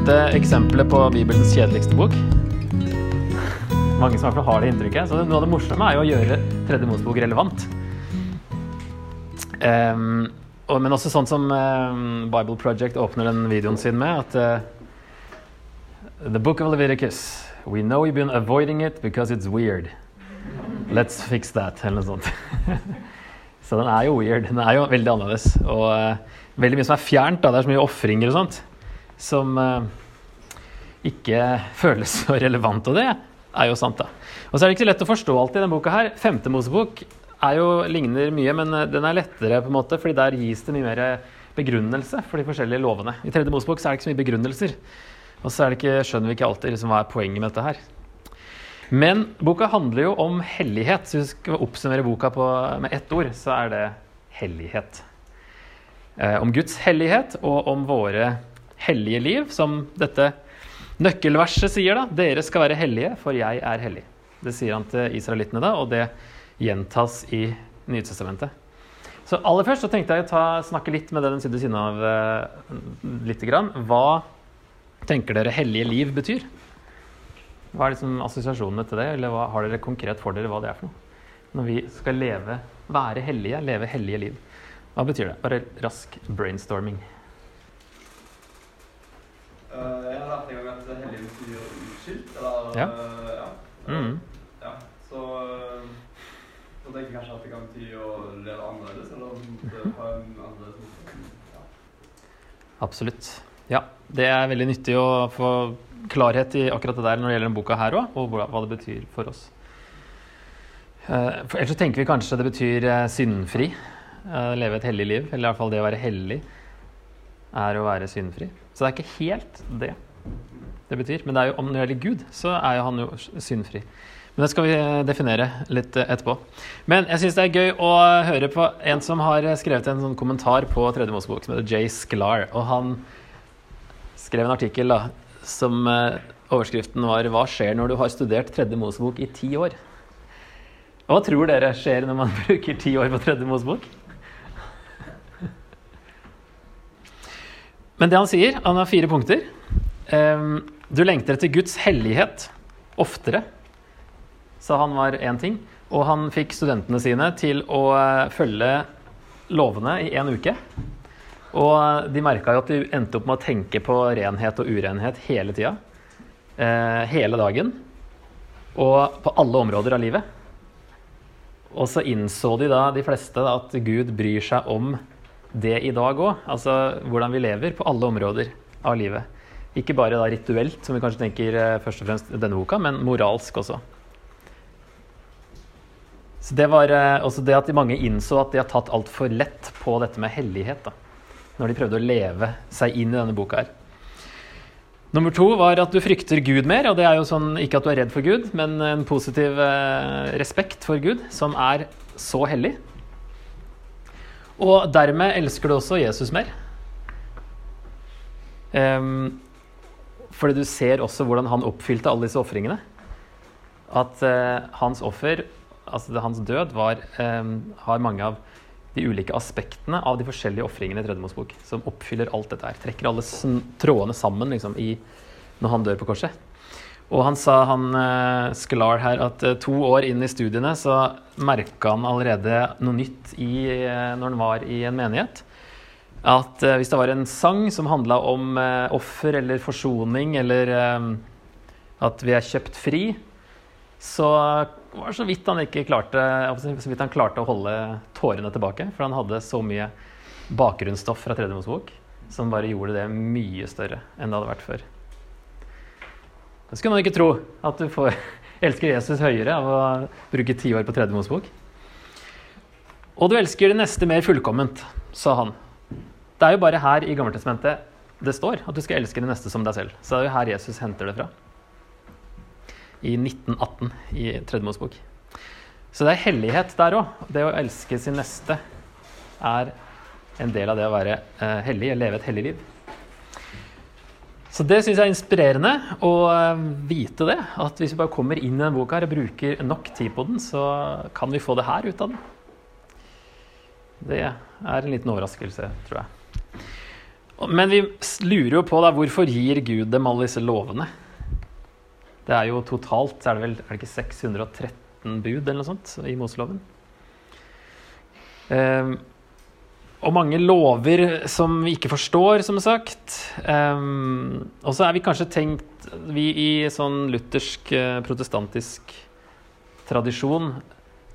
Ofte eksempelet på Bibelens kjedeligste bok. Mange som i hvert fall har det inntrykket. Så noe av det morsomme er jo å gjøre Tredje Mosebok relevant. Um, og, men også sånn som um, Bible Project åpner den videoen sin med, at uh, The Book of Leviticus We know you've been avoiding it because it's weird. Let's fix that, eller noe sånt. så den er jo weird. Den er jo veldig annerledes. Og uh, veldig mye som er fjernt. Da. Det er så mye ofringer og sånt som uh, ikke føles så relevant. Og det er jo sant, da. Og så er det ikke så lett å forstå alltid denne boka her. Femte Mosebok er jo, ligner mye, men eh, den er lettere, på en måte, fordi der gis det mye mer begrunnelse for de forskjellige lovene. I tredje Mosebok er det ikke så mye begrunnelser. Og så ikke, skjønner vi ikke alltid liksom, hva er poenget med dette her. Men boka handler jo om hellighet. Så hvis vi skal oppsummere boka på, med ett ord, så er det hellighet. Eh, om Guds hellighet og om våre hellige liv, som dette nøkkelverset sier. da, Dere skal være hellige, for jeg er hellig. Det sier han til israelittene da, og det gjentas i Nytestamentet. Så aller først så tenkte jeg å ta, snakke litt med det den sitter ved siden av uh, lite grann. Hva tenker dere hellige liv betyr? Hva er liksom assosiasjonene til det, eller hva har dere konkret for dere hva det er for noe? Når vi skal leve, være hellige, leve hellige liv. Hva betyr det? Bare rask brainstorming. Uh, jeg har lært en gang at hellig betyr utskilt, eller Ja. uh, ja. Mm. ja. Så uh, så tenker jeg kanskje at det kan bety å leve annerledes, eller ha en annerledes måte. Ja. Absolutt. Ja, det er veldig nyttig å få klarhet i akkurat det der når det gjelder denne boka her òg, og hva det betyr for oss. Eh, For ellers så tenker vi kanskje det betyr eh, syndfri. eh, Leve et hellig liv. Eller i hvert fall det å være hellig er å være syndfri. Så det er ikke helt det det betyr. Men det jo, om det gjelder Gud, så er jo han jo syndfri. Men det skal vi eh, definere litt eh, etterpå. Men jeg syns det er gøy å høre på en som har skrevet en sånn kommentar på Tredje Mosebok, som heter Jay Sklar. Og han skrev en artikkel da, som eh, overskriften var 'Hva skjer når du har studert Tredje Mosebok i ti år?' Hva tror dere skjer når man bruker ti år på Tredje Mosebok? Men det han sier, han har fire punkter. Du lengter etter Guds hellighet oftere, sa han var én ting. Og han fikk studentene sine til å eh, følge lovene i én uke. Og de merka jo at de endte opp med å tenke på renhet og urenhet hele tida. Eh, hele dagen. Og på alle områder av livet. Og så innså de da, de fleste, at Gud bryr seg om det i dag òg. Altså hvordan vi lever på alle områder av livet. Ikke bare da rituelt, som vi kanskje tenker eh, først og fremst denne boka, men moralsk også. Så det var eh, også det at de mange innså at de har tatt altfor lett på dette med hellighet. da, Når de prøvde å leve seg inn i denne boka her. Nummer to var at du frykter Gud mer. Og det er jo sånn, ikke at du er redd for Gud, men en positiv eh, respekt for Gud, som er så hellig. Og dermed elsker du også Jesus mer. Um, fordi du ser også hvordan han oppfylte alle disse ofringene. At uh, hans offer, altså det, hans død, var, um, har mange av de ulike aspektene av de forskjellige ofringene i Tredje Mosebok. Som oppfyller alt dette her. Trekker alle trådene sammen liksom, i, når han dør på korset. Og han sa, han eh, Sklar her, at eh, to år inn i studiene så merka han allerede noe nytt i, eh, når han var i en menighet. At hvis det var en sang som handla om offer eller forsoning, eller at vi er kjøpt fri, så var det så vidt han ikke klarte så vidt han klarte å holde tårene tilbake. For han hadde så mye bakgrunnsstoff fra Tredje Mosebok som bare gjorde det mye større enn det hadde vært før. Da skulle man ikke tro at du får elsker Jesus høyere av å bruke ti år på Tredje Mosebok. Og du elsker det neste mer fullkomment, sa han. Det er jo bare her i Gammeltestamentet det står at du skal elske det neste som deg selv. Så det er jo her Jesus henter det fra. I 1918 i Tredje Mosebok. Så det er hellighet der òg. Det å elske sin neste er en del av det å være eh, hellig, leve et hellig liv. Så det syns jeg er inspirerende å eh, vite det. At hvis vi bare kommer inn i denne boka her og bruker nok tid på den, så kan vi få det her ut av den. Det er en liten overraskelse, tror jeg. Men vi lurer jo på da, hvorfor gir Gud dem alle disse lovene? Det er jo totalt er det vel er det ikke 613 bud eller noe sånt i Moseloven. Ehm, og mange lover som vi ikke forstår, som sagt. Um, og så er vi kanskje tenkt Vi i sånn luthersk, eh, protestantisk tradisjon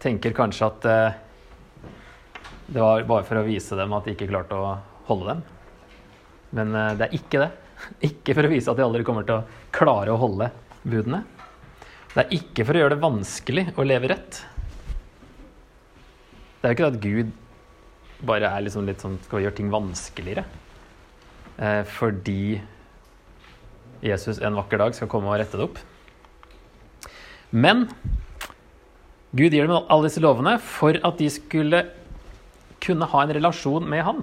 tenker kanskje at uh, det var bare for å vise dem at de ikke klarte å holde dem. Men uh, det er ikke det. Ikke for å vise at de aldri kommer til å klare å holde budene. Det er ikke for å gjøre det vanskelig å leve rett. Det er jo ikke det at Gud bare er liksom litt sånn skal vi gjøre ting vanskeligere. Eh, fordi Jesus en vakker dag skal komme og rette det opp. Men Gud gir dem alle disse lovene for at de skulle kunne ha en relasjon med Han.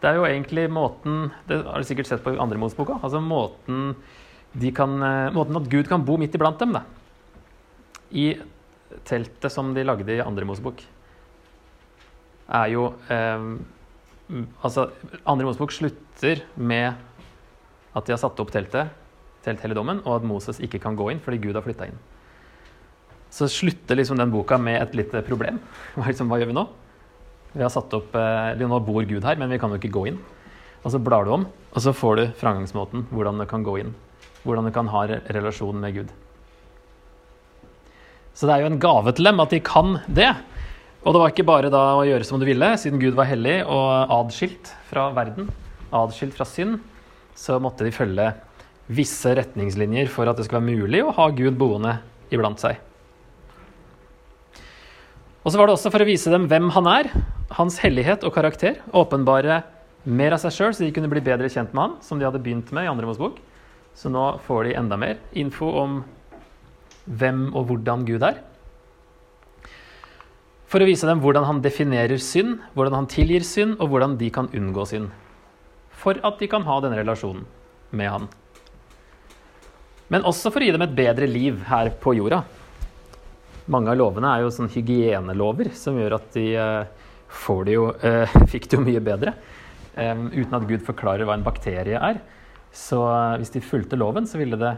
Det er jo egentlig måten Det har du sikkert sett på andre Moseboka. Altså måten, kan, eh, måten at Gud kan bo midt iblant dem. Da. I teltet som de lagde i andre Mosebok, er jo eh, Altså, andre Mosebok slutter med at de har satt opp teltet, telthelligdommen, og at Moses ikke kan gå inn fordi Gud har flytta inn. Så slutter liksom den boka med et lite problem. Hva, liksom, hva gjør vi nå? Vi har satt opp, eh, Nå bor Gud her, men vi kan jo ikke gå inn. Og så blar du om, og så får du framgangsmåten, hvordan du kan gå inn. Hvordan du kan ha relasjon med Gud. Så det er jo en gave til dem at de kan det. Og det var ikke bare da å gjøre som du ville, siden Gud var hellig og adskilt fra verden, adskilt fra synd, så måtte de følge visse retningslinjer for at det skulle være mulig å ha Gud boende iblant seg. Og så var det også for å vise dem hvem han er, hans hellighet og karakter, åpenbare mer av seg sjøl, så de kunne bli bedre kjent med han, som de hadde begynt med i andre Mosebok. Så nå får de enda mer info om hvem og hvordan Gud er. For å vise dem hvordan han definerer synd, hvordan han tilgir synd, og hvordan de kan unngå synd. For at de kan ha denne relasjonen med han. Men også for å gi dem et bedre liv her på jorda. Mange av lovene er jo sånn hygienelover som gjør at de eh, får det jo, eh, fikk det jo mye bedre. uten at Gud forklarer hva en bakterie er. Så eh, hvis de fulgte loven, så ville det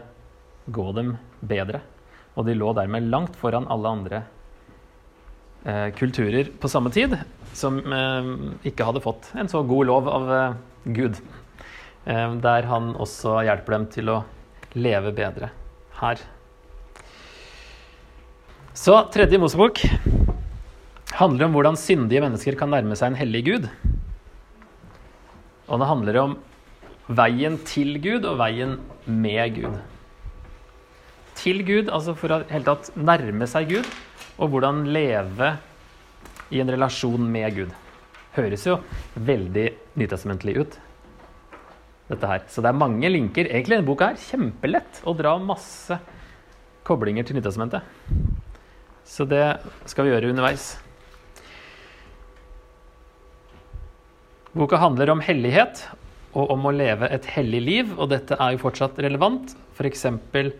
gå dem bedre. Og de lå dermed langt foran alle andre kulturer på samme tid som eh, ikke hadde fått en så god lov av eh, Gud. Eh, der han også hjelper dem til å leve bedre her. Så tredje Mosebok handler om hvordan syndige mennesker kan nærme seg en hellig Gud. Og det handler om veien til Gud og veien med Gud. Til Gud, altså for å helt tatt nærme seg Gud, og hvordan leve i en relasjon med Gud. Høres jo veldig nytestamentlig ut, dette her. Så det er mange linker. Egentlig denne boka her kjempelett å dra masse koblinger til Nytestamentet. Så det skal vi gjøre underveis. Boka handler om hellighet og om å leve et hellig liv, og dette er jo fortsatt relevant. For eksempel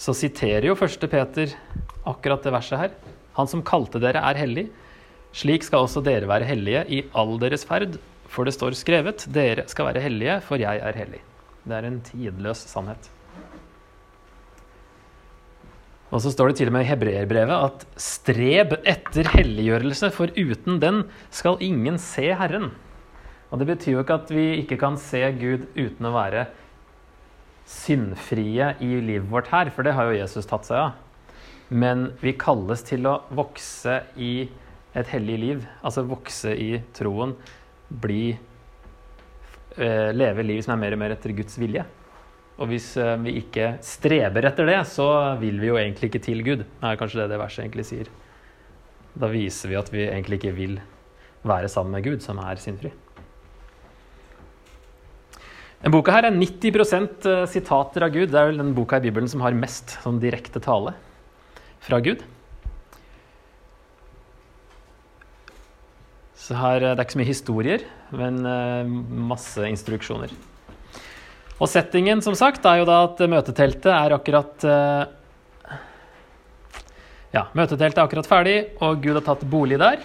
så siterer jo 1. Peter akkurat det verset her. Han som kalte dere, er hellig. Slik skal også dere være hellige i all deres ferd, for det står skrevet, dere skal være hellige, for jeg er hellig. Det er en tidløs sannhet. Og så står det til og med i hebreerbrevet at streb etter helliggjørelse, for uten den skal ingen se Herren. Og det betyr jo ikke at vi ikke kan se Gud uten å være syndfrie i livet vårt her, for det har jo Jesus tatt seg av. Men vi kalles til å vokse i et hellig liv, altså vokse i troen, bli eh, Leve liv som er mer og mer etter Guds vilje. Og hvis eh, vi ikke streber etter det, så vil vi jo egentlig ikke til Gud. Det er kanskje det det verset egentlig sier. Da viser vi at vi egentlig ikke vil være sammen med Gud, som er syndfri. Den boka her er 90% sitater av Gud. Det er vel den boka i Bibelen som har mest sånn direkte tale fra Gud. Så her, Det er ikke så mye historier, men eh, masse instruksjoner. Og settingen, som sagt, er jo da at møteteltet er akkurat eh, Ja, møteteltet er akkurat ferdig, og Gud har tatt bolig der.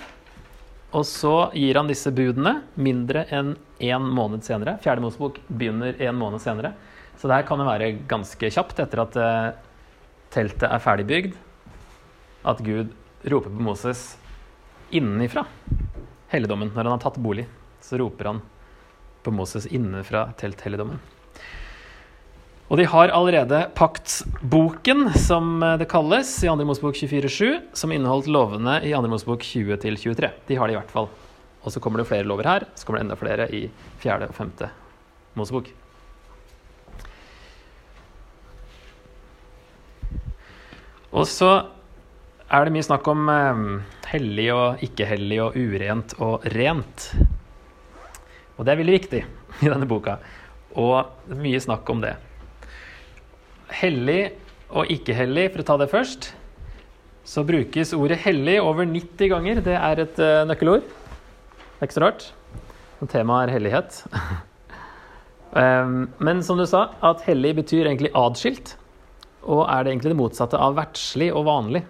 Og så gir han disse budene mindre enn én måned senere. Fjerde Mosebok begynner en måned senere. Så det her kan jo være ganske kjapt etter at eh, teltet er ferdigbygd. At Gud roper på Moses innenfra helligdommen. Når han har tatt bolig, så roper han på Moses innenfra telthelligdommen. Og de har allerede paktsboken, som det kalles, i 2. Mosebok 24.7, som inneholdt lovene i 2. Mosebok 20-23. De har det i hvert fall. Og så kommer det flere lover her. Så kommer det enda flere i 4. og 5. Mosebok. Og så er det mye snakk om eh, hellig og ikke-hellig og urent og rent. Og det er veldig viktig i denne boka. Og mye snakk om det. Hellig og ikke-hellig, for å ta det først, så brukes ordet hellig over 90 ganger. Det er et uh, nøkkelord. Det er ikke så rart. Temaet er hellighet. um, men som du sa, at hellig betyr egentlig adskilt. Og er det egentlig det motsatte av verdslig og vanlig.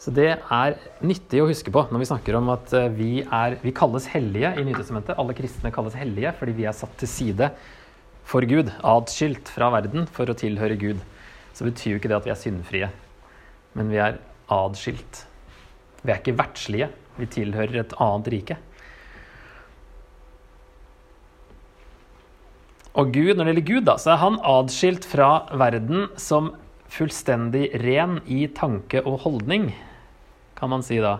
Så det er nyttig å huske på når vi snakker om at eh, vi, er, vi kalles hellige i Nytestamentet. Alle kristne kalles hellige fordi vi er satt til side for Gud, adskilt fra verden for å tilhøre Gud. Så betyr jo ikke det at vi er syndfrie, men vi er adskilt. Vi er ikke verdslige, vi tilhører et annet rike. Og Gud, når det gjelder Gud, da, så er han adskilt fra verden som fullstendig ren i tanke og holdning, kan man si da.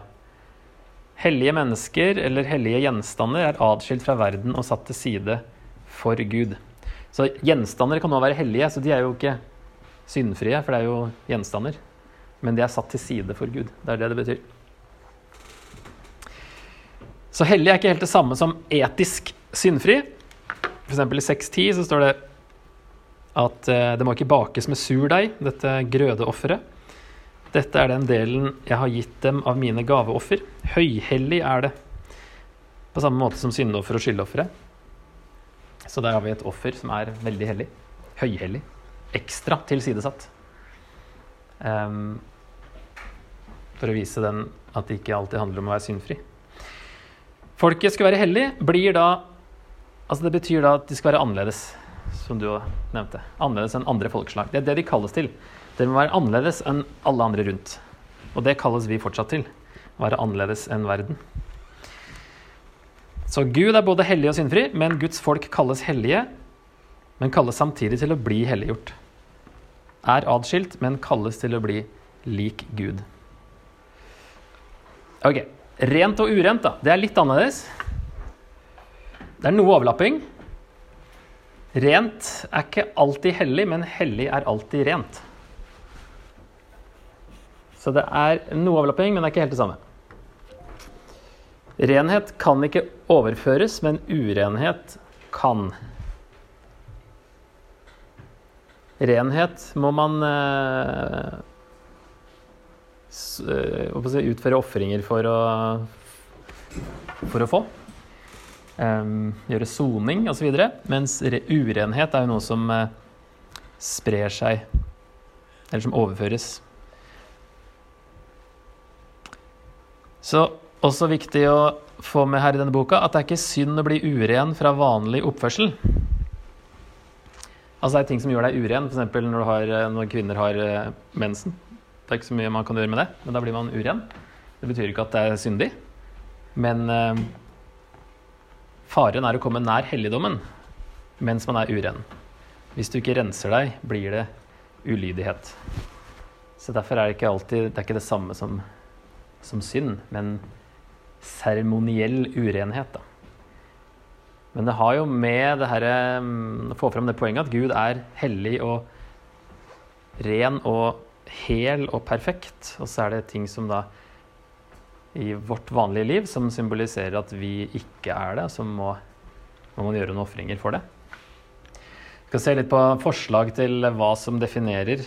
Hellige mennesker eller hellige gjenstander er adskilt fra verden og satt til side for Gud. Så gjenstander kan nå være hellige, så de er jo ikke syndfrie, for det er jo gjenstander. Men de er satt til side for Gud. Det er det det betyr. Så hellig er ikke helt det samme som etisk syndfri. F.eks. i 6.10 så står det at eh, det må ikke bakes med surdeig, dette grødeofferet. Dette er den delen jeg har gitt dem av mine gaveoffer. Høyhellig er det. På samme måte som syndoffer og skyldofre. Så der har vi et offer som er veldig hellig. Høyhellig. Ekstra tilsidesatt. Um, for å vise den at det ikke alltid handler om å være syndfri. Folket skal være hellig, blir da Altså Det betyr da at de skal være annerledes, som du nevnte. Annerledes enn andre folkeslag. Det er det de kalles til. Det må være annerledes enn alle andre rundt. Og det kalles vi fortsatt til. Være annerledes enn verden. Så Gud er både hellig og syndfri, men Guds folk kalles hellige, men kalles samtidig til å bli helliggjort. Er adskilt, men kalles til å bli lik Gud. Ok. Rent og urent, da. Det er litt annerledes. Det er noe overlapping. Rent er ikke alltid hellig, men hellig er alltid rent. Så det er noe overlapping, men det er ikke helt det samme. Renhet kan ikke overføres, men urenhet kan. Renhet må man eh, eh utføre ofringer for å, for å få. Um, gjøre soning osv. Mens urenhet er jo noe som eh, sprer seg, eller som overføres. Så også viktig å få med her i denne boka at det er ikke synd å bli uren fra vanlig oppførsel. Altså Det er ting som gjør deg uren, f.eks. Når, har, når kvinner har uh, mensen. Det er ikke så mye man kan gjøre med det, men da blir man uren. Det betyr ikke at det er syndig, men eh, faren er å komme nær helligdommen mens man er uren. Hvis du ikke renser deg, blir det ulydighet. Så derfor er det ikke alltid Det er ikke det samme som, som synd, men seremoniell urenhet, da. Men det har jo med det herre mm, Å få fram det poenget at Gud er hellig og ren og hel og perfekt. Og så er det ting som da i vårt vanlige liv som symboliserer at vi ikke er det. Så må, må man gjøre noen ofringer for det. Vi skal se litt på forslag til hva som definerer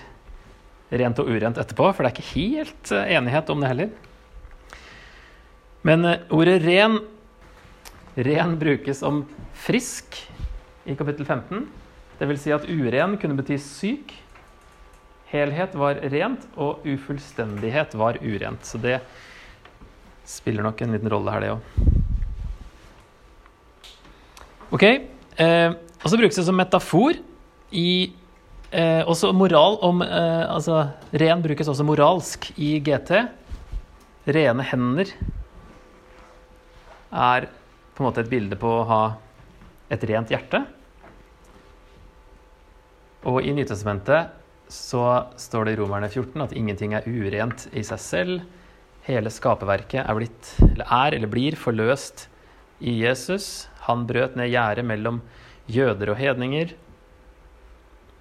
rent og urent etterpå, for det er ikke helt eh, enighet om det heller. Men eh, ordet ren Ren brukes om frisk i kapittel 15. Det vil si at uren kunne bety syk. Helhet var rent, og ufullstendighet var urent. Så det spiller nok en liten rolle her, det òg. Ok. Eh, og så brukes det som metafor i eh, Også moral om eh, Altså, ren brukes også moralsk i GT. Rene hender er på en måte et bilde på å ha et rent hjerte. Og i Nytestamentet så står det i Romerne 14 at ingenting er urent i seg selv. Hele skaperverket er blitt, eller er eller blir forløst i Jesus. Han brøt ned gjerdet mellom jøder og hedninger.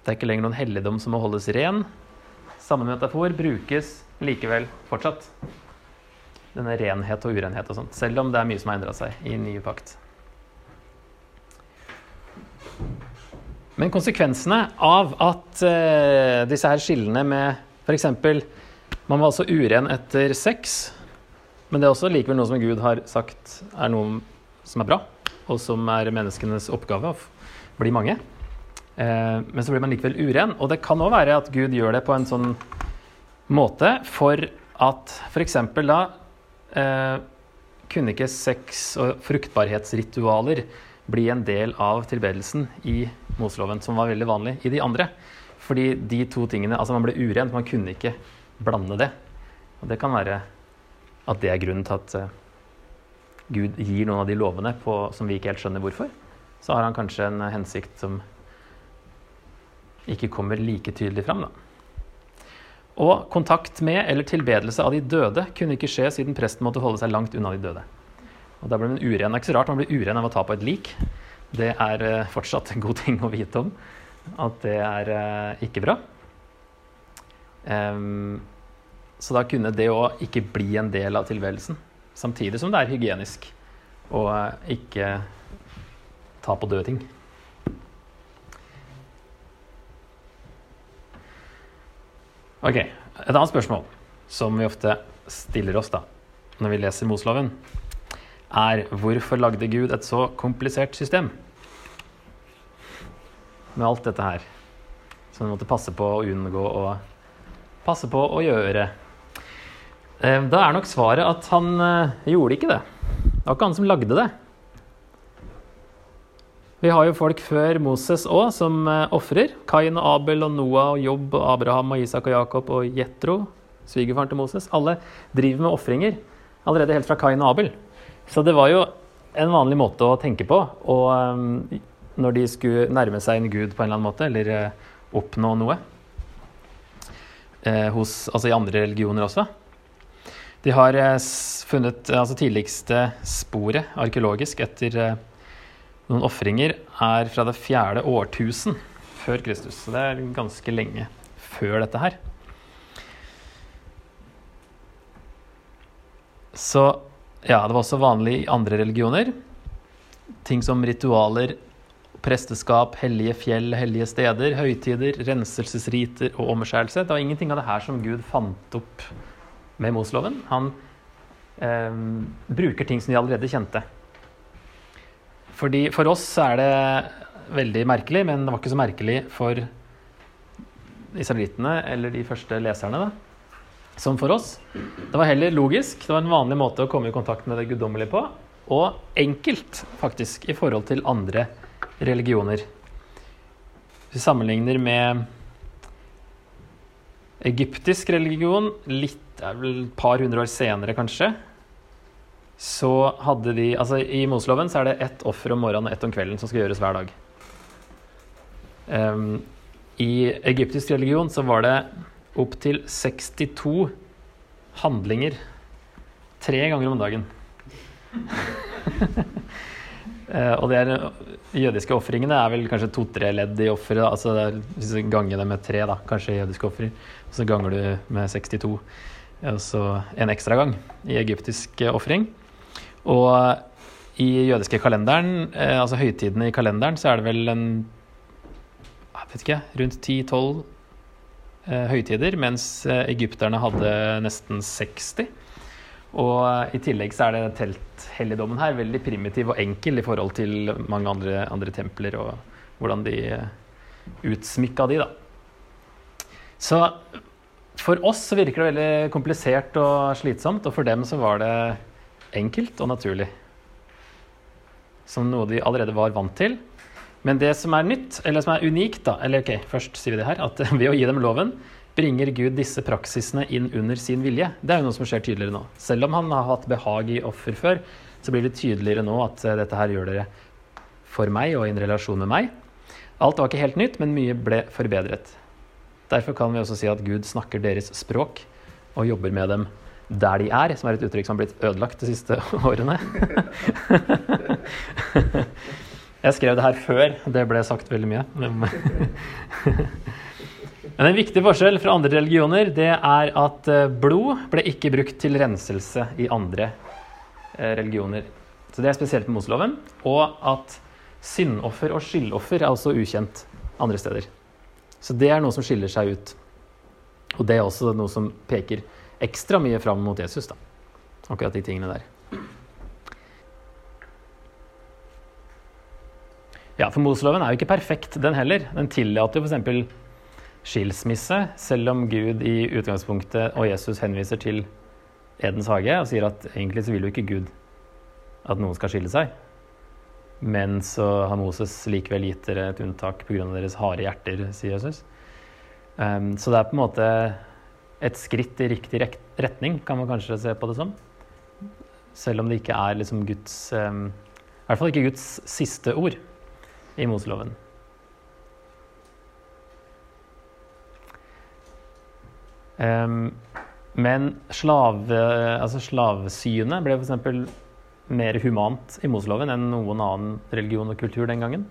Det er ikke lenger noen helligdom som må holdes ren. Samme metafor brukes likevel fortsatt. Denne renhet og urenhet og sånt. Selv om det er mye som har endra seg i nye pakt. Men konsekvensene av at uh, disse her skillene med f.eks. Man var altså uren etter sex, men det er også likevel noe som Gud har sagt er noe som er bra, og som er menneskenes oppgave å bli mange. Uh, men så blir man likevel uren, og det kan òg være at Gud gjør det på en sånn måte for at f.eks. da uh, kunne ikke sex- og fruktbarhetsritualer bli en del av tilbedelsen i Moseloven, som var veldig vanlig i de andre. Fordi de to tingene Altså, man ble urent, man kunne ikke blande det. Og det kan være at det er grunnen til at uh, Gud gir noen av de lovene på, som vi ikke helt skjønner hvorfor. Så har han kanskje en hensikt som ikke kommer like tydelig fram, da. Og kontakt med eller tilbedelse av de døde kunne ikke skje siden presten måtte holde seg langt unna de døde. Og da ble man uren. Det er ikke så rart man blir uren av å ta på et lik. Det er uh, fortsatt en god ting å vite om. At det er uh, ikke bra. Um, så da kunne det òg ikke bli en del av tilværelsen. Samtidig som det er hygienisk å uh, ikke ta på døde ting. Ok, Et annet spørsmål som vi ofte stiller oss da, når vi leser Moseloven, er hvorfor lagde Gud et så komplisert system? Med alt dette her. Som vi måtte passe på å unngå å passe på å gjøre. Eh, da er nok svaret at han eh, gjorde ikke det. Det var ikke han som lagde det. Vi har jo folk før Moses òg som uh, ofrer. Kain og Abel og Noah og Jobb og Abraham og Isak og Jakob og Jetro, svigerfaren til Moses. Alle driver med ofringer allerede helt fra Kain og Abel. Så det var jo en vanlig måte å tenke på. Og um, når de skulle nærme seg en gud på en eller annen måte, eller uh, oppnå noe. Eh, hos, altså i andre religioner også. De har funnet altså tidligste sporet arkeologisk etter noen ofringer er fra det fjerde årtusen før Kristus. Så det er ganske lenge før dette her. Så ja, det var også vanlig i andre religioner. Ting som ritualer, presteskap, hellige fjell, hellige steder, høytider, renselsesriter og omskjærelse. Det var ingenting av det her som Gud fant opp med Mosloven. Han eh, bruker ting som de allerede kjente. Fordi For oss er det veldig merkelig, men det var ikke så merkelig for israelittene eller de første leserne. da, Som for oss. Det var heller logisk. Det var en vanlig måte å komme i kontakt med det guddommelige på. Og enkelt, faktisk, i forhold til andre religioner. Hvis vi sammenligner med egyptisk religion, litt, et par hundre år senere kanskje, så hadde de Altså i Moseloven så er det ett offer om morgenen og ett om kvelden som skal gjøres hver dag. Um, I egyptisk religion så var det opptil 62 handlinger tre ganger om dagen. uh, og er, jødiske ofringene er vel kanskje to-tre ledd i offeret. Altså hvis du ganger det med tre, da, kanskje jødiske offer, så ganger du med 62. Og så en ekstra gang i egyptisk ofring. Og i jødiske kalenderen, eh, altså høytidene i kalenderen, så er det vel en jeg vet ikke, rundt 10-12 eh, høytider, mens eh, egypterne hadde nesten 60. Og eh, i tillegg så er det telthelligdommen her veldig primitiv og enkel i forhold til mange andre, andre templer og hvordan de eh, utsmykka de, da. Så for oss så virker det veldig komplisert og slitsomt, og for dem så var det enkelt og naturlig. Som noe de allerede var vant til. Men det som er nytt, eller som er unikt, da, eller ok, først sier vi det her, at ved å gi dem loven, bringer Gud disse praksisene inn under sin vilje. Det er jo noe som skjer tydeligere nå. Selv om han har hatt behag i offer før, så blir det tydeligere nå at eh, dette her gjør dere for meg og i en relasjon med meg. Alt var ikke helt nytt, men mye ble forbedret. Derfor kan vi også si at Gud snakker deres språk og jobber med dem der de er, som er et uttrykk som har blitt ødelagt de siste årene. Jeg skrev det her før det ble sagt veldig mye. Men en viktig forskjell fra andre religioner det er at eh, blod ble ikke brukt til renselse i andre eh, religioner. Så Det er spesielt med Moseloven. Og at syndoffer og skyldoffer er også ukjent andre steder. Så det er noe som skiller seg ut. Og det er også noe som peker ekstra mye fram mot Jesus. da. Akkurat de tingene der. Ja, for Moseloven er jo ikke perfekt, den heller. Den tillater jo f.eks skilsmisse, selv om Gud i utgangspunktet og Jesus henviser til Edens hage og sier at egentlig så vil jo ikke Gud at noen skal skille seg. Men så har Moses likevel gitt dere et unntak pga. deres harde hjerter, sier Jesus. Um, så det er på en måte et skritt i riktig retning, kan man kanskje se på det som. Selv om det ikke er liksom Guds um, I hvert fall ikke Guds siste ord i Moseloven. Um, men slave, altså slavesynet ble f.eks. mer humant i Moseloven enn noen annen religion og kultur den gangen.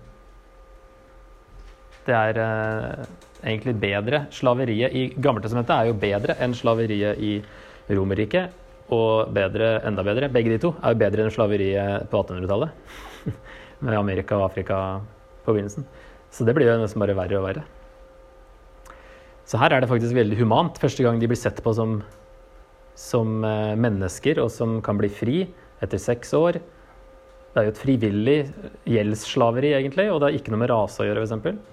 Det er uh, egentlig bedre. Slaveriet i Gammeltestamentet er jo bedre enn slaveriet i Romerriket. Og bedre, enda bedre, begge de to er jo bedre enn slaveriet på 1800-tallet. Med Amerika og Afrika på begynnelsen. Så det blir jo nesten bare verre og verre. Så her er det faktisk veldig humant. Første gang de blir sett på som, som eh, mennesker, og som kan bli fri etter seks år. Det er jo et frivillig gjeldsslaveri, egentlig, og det har ikke noe med rase å gjøre, f.eks.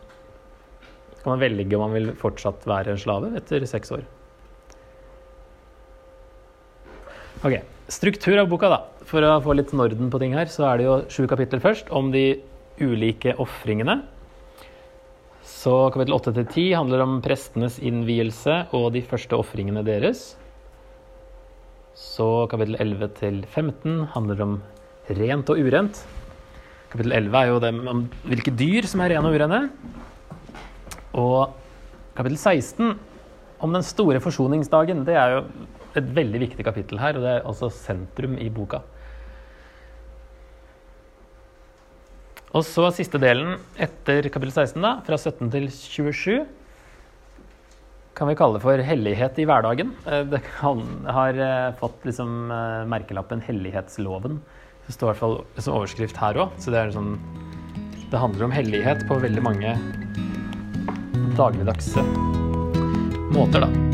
Så kan man velge om man vil fortsatt være en slave etter seks år. Ok, Struktur av boka, da. For å få litt norden på ting her, så er det jo sju kapitler først om de ulike ofringene. Så kapittel 8 til 10 handler om prestenes innvielse og de første ofringene deres. Så kapittel 11 til 15 handler om rent og urent. Kapittel 11 er jo det om hvilke dyr som er rene og urene. Og kapittel 16 om den store forsoningsdagen. Det er jo et veldig viktig kapittel her, og det er også sentrum i boka. Og så siste delen etter kapittel 16, da, fra 17 til 27, kan vi kalle for hellighet i hverdagen. Det det har eh, fått liksom eh, merkelappen 'Hellighetsloven'. Det står i hvert fall som overskrift her òg. Så det, sånn, det handler om hellighet på veldig mange dagligdagse måter, da.